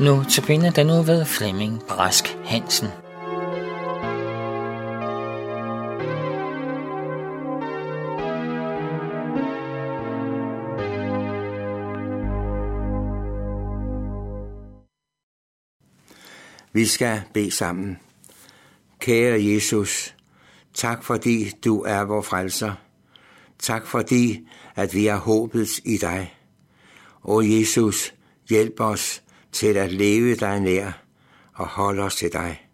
Nu tilbinder den nu ved Flemming Brask Hansen. Vi skal bede sammen. Kære Jesus, tak fordi du er vor frelser. Tak fordi, at vi har håbet i dig. O Jesus, hjælp os til at leve dig nær og holde os til dig.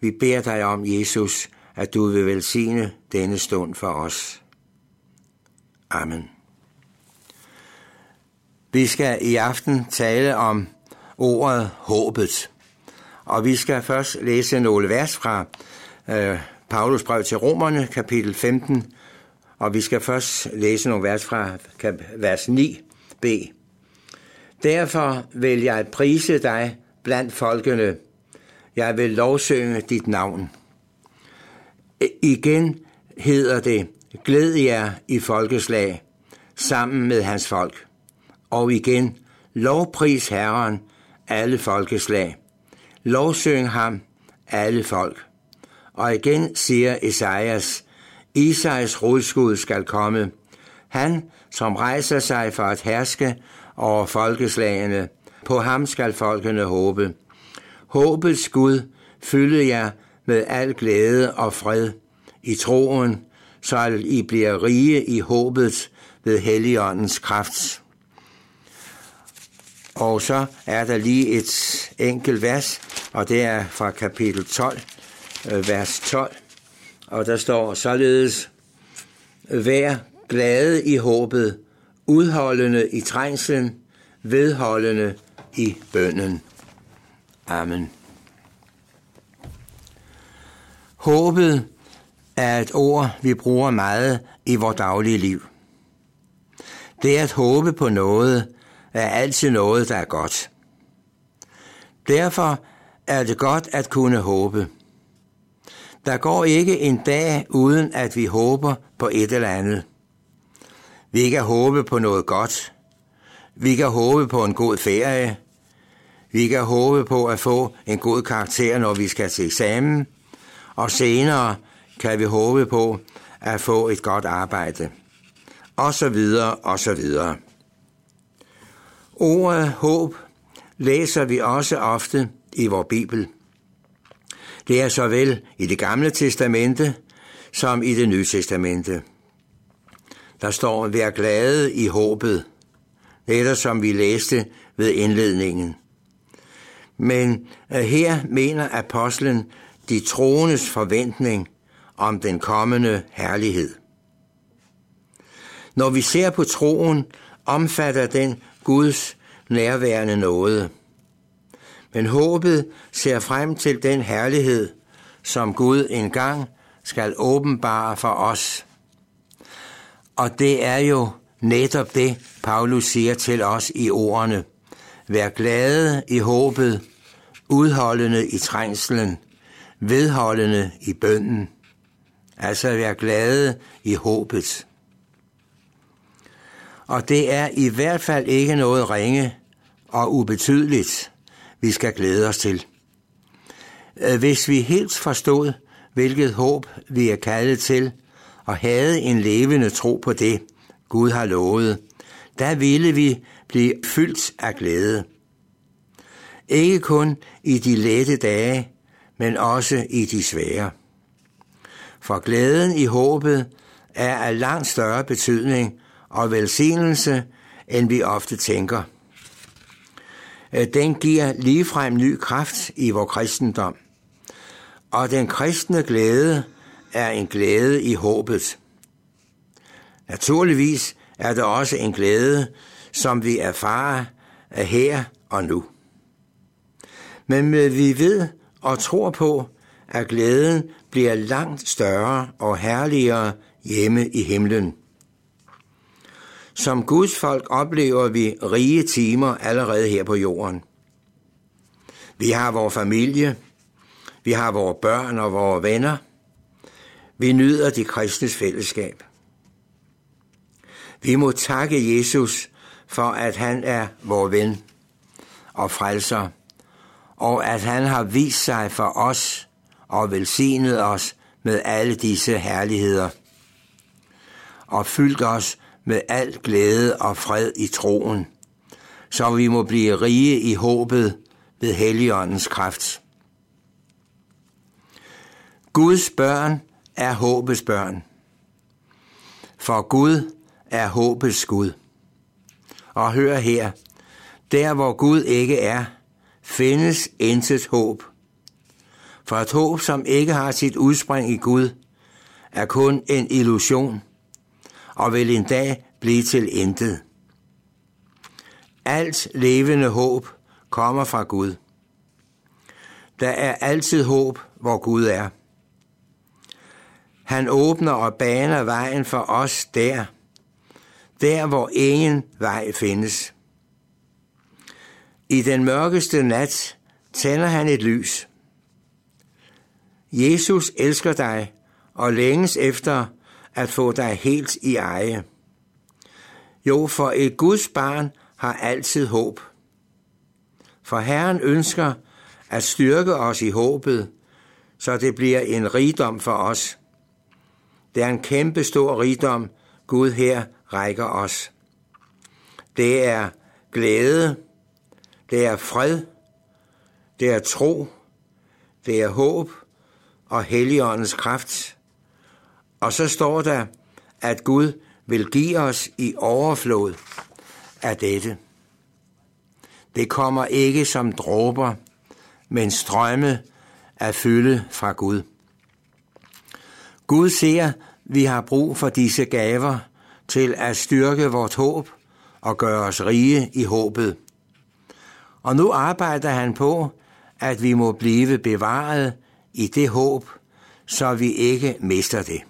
Vi beder dig om, Jesus, at du vil velsigne denne stund for os. Amen. Vi skal i aften tale om ordet håbet. Og vi skal først læse nogle vers fra øh, Paulus brev til Romerne, kapitel 15, og vi skal først læse nogle vers fra vers 9b. Derfor vil jeg prise dig blandt folkene. Jeg vil lovsynge dit navn. Igen hedder det, glæd jer i folkeslag sammen med hans folk. Og igen, lovpris Herren alle folkeslag. Lovsyng ham alle folk. Og igen siger Esajas, Isais rodskud skal komme. Han, som rejser sig for at herske over folkeslagene, på ham skal folkene håbe. Håbets Gud fylde jer med al glæde og fred i troen, så I bliver rige i håbet ved Helligåndens kraft. Og så er der lige et enkelt vers, og det er fra kapitel 12, øh, vers 12. Og der står således, Vær glade i håbet, udholdende i trængslen, vedholdende i bønden. Amen. Håbet er et ord, vi bruger meget i vores daglige liv. Det at håbe på noget, er altid noget, der er godt. Derfor er det godt at kunne håbe. Der går ikke en dag uden at vi håber på et eller andet. Vi kan håbe på noget godt. Vi kan håbe på en god ferie. Vi kan håbe på at få en god karakter, når vi skal til eksamen. Og senere kan vi håbe på at få et godt arbejde. Og så videre, og så videre. Ordet håb læser vi også ofte i vores Bibel. Det er såvel i det gamle testamente som i det nye testamente. Der står, vær glade i håbet, netop som vi læste ved indledningen. Men øh, her mener apostlen de troendes forventning om den kommende herlighed. Når vi ser på troen, omfatter den Guds nærværende nåde. Men håbet ser frem til den herlighed, som Gud engang skal åbenbare for os. Og det er jo netop det, Paulus siger til os i ordene. Vær glade i håbet, udholdende i trængslen, vedholdende i bønden. Altså vær glade i håbet. Og det er i hvert fald ikke noget ringe og ubetydeligt, vi skal glæde os til. Øh, hvis vi helt forstod, hvilket håb vi er kaldet til, og havde en levende tro på det, Gud har lovet, der ville vi blive fyldt af glæde. Ikke kun i de lette dage, men også i de svære. For glæden i håbet er af langt større betydning og velsignelse, end vi ofte tænker. Øh, den giver ligefrem ny kraft i vores kristendom. Og den kristne glæde er en glæde i håbet. Naturligvis er der også en glæde, som vi erfarer her og nu. Men vi ved og tror på, at glæden bliver langt større og herligere hjemme i himlen. Som Guds folk oplever vi rige timer allerede her på jorden. Vi har vores familie, vi har vores børn og vores venner. Vi nyder de kristnes fællesskab. Vi må takke Jesus for, at han er vor ven, og frelser, og at han har vist sig for os og velsignet os med alle disse herligheder, og fyldt os med al glæde og fred i troen, så vi må blive rige i håbet ved Helligåndens kraft. Guds børn er håbets børn. For Gud er håbets Gud. Og hør her, der hvor Gud ikke er, findes intet håb. For et håb, som ikke har sit udspring i Gud, er kun en illusion og vil en dag blive til intet. Alt levende håb kommer fra Gud. Der er altid håb, hvor Gud er. Han åbner og baner vejen for os der, der hvor ingen vej findes. I den mørkeste nat tænder han et lys. Jesus elsker dig og længes efter at få dig helt i eje. Jo, for et Guds barn har altid håb. For Herren ønsker at styrke os i håbet, så det bliver en rigdom for os. Det er en kæmpe stor rigdom, Gud her rækker os. Det er glæde, det er fred, det er tro, det er håb og Helligåndens kraft. Og så står der, at Gud vil give os i overflod af dette. Det kommer ikke som dråber, men strømme af fylde fra Gud. Gud ser, vi har brug for disse gaver til at styrke vort håb og gøre os rige i håbet. Og nu arbejder han på, at vi må blive bevaret i det håb, så vi ikke mister det.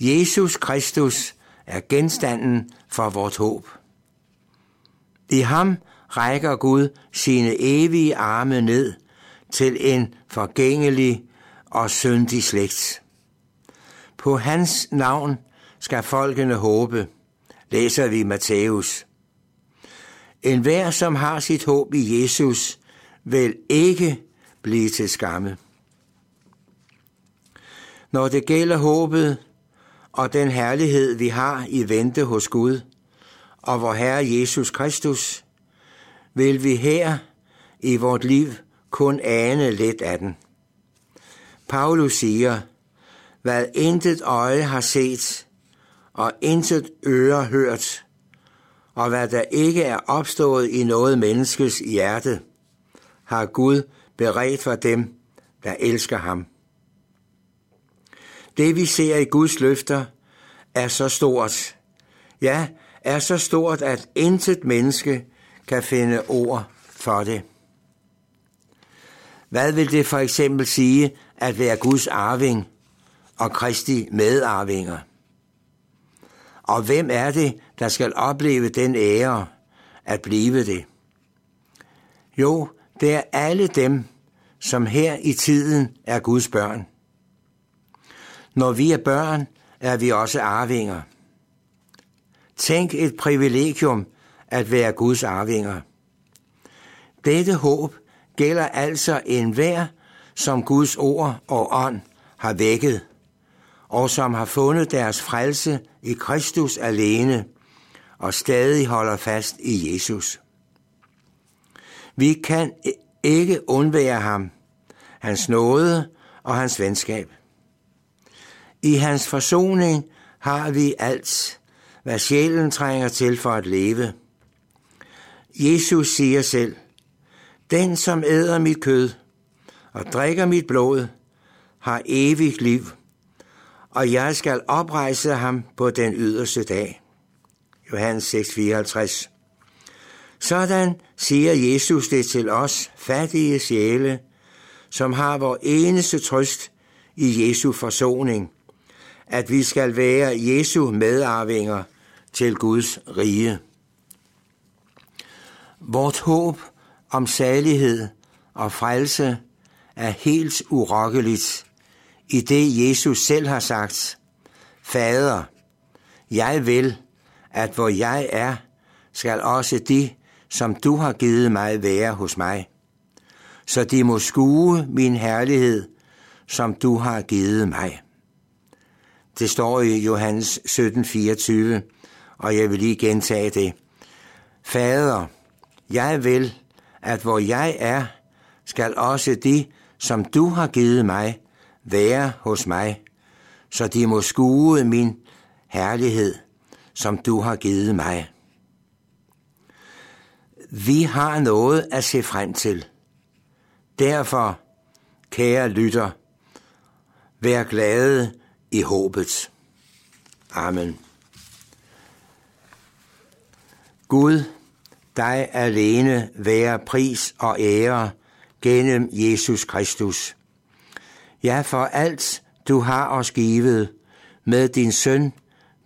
Jesus Kristus er genstanden for vort håb. I ham rækker Gud sine evige arme ned til en forgængelig og syndig slægt. På hans navn skal folkene håbe, læser vi Matthæus. En hver, som har sit håb i Jesus, vil ikke blive til skamme. Når det gælder håbet og den herlighed, vi har i vente hos Gud og vor Herre Jesus Kristus, vil vi her i vort liv kun ane lidt af den. Paulus siger, hvad intet øje har set, og intet øre hørt, og hvad der ikke er opstået i noget menneskes hjerte, har Gud beredt for dem, der elsker ham. Det vi ser i Guds løfter er så stort, ja, er så stort, at intet menneske kan finde ord for det. Hvad vil det for eksempel sige at være Guds arving og Kristi medarvinger? Og hvem er det, der skal opleve den ære at blive det? Jo, det er alle dem, som her i tiden er Guds børn. Når vi er børn, er vi også arvinger. Tænk et privilegium at være Guds arvinger. Dette håb gælder altså enhver, som Guds ord og ånd har vækket, og som har fundet deres frelse i Kristus alene og stadig holder fast i Jesus. Vi kan ikke undvære ham, hans nåde og hans venskab. I hans forsoning har vi alt, hvad sjælen trænger til for at leve. Jesus siger selv, den som æder mit kød og drikker mit blod, har evigt liv, og jeg skal oprejse ham på den yderste dag. Johannes 6:54. Sådan siger Jesus det til os fattige sjæle, som har vor eneste trøst i Jesu forsoning, at vi skal være Jesu medarvinger til Guds rige. Vort håb om salighed og frelse er helt urokkeligt i det Jesus selv har sagt, Fader, jeg vil, at hvor jeg er, skal også de, som du har givet mig være hos mig, så de må skue min herlighed, som du har givet mig. Det står i Johannes 17:24, og jeg vil lige gentage det. Fader, jeg vil, at hvor jeg er, skal også de, som du har givet mig, være hos mig, så de må skue min herlighed, som du har givet mig. Vi har noget at se frem til. Derfor, kære lytter, vær glade i håbet. Amen. Gud, dig alene være pris og ære gennem Jesus Kristus. Ja, for alt du har os givet med din søn,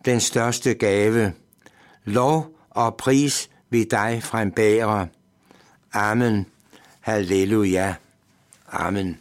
den største gave. Lov og pris vi dig frembærer. Amen. Halleluja. Amen.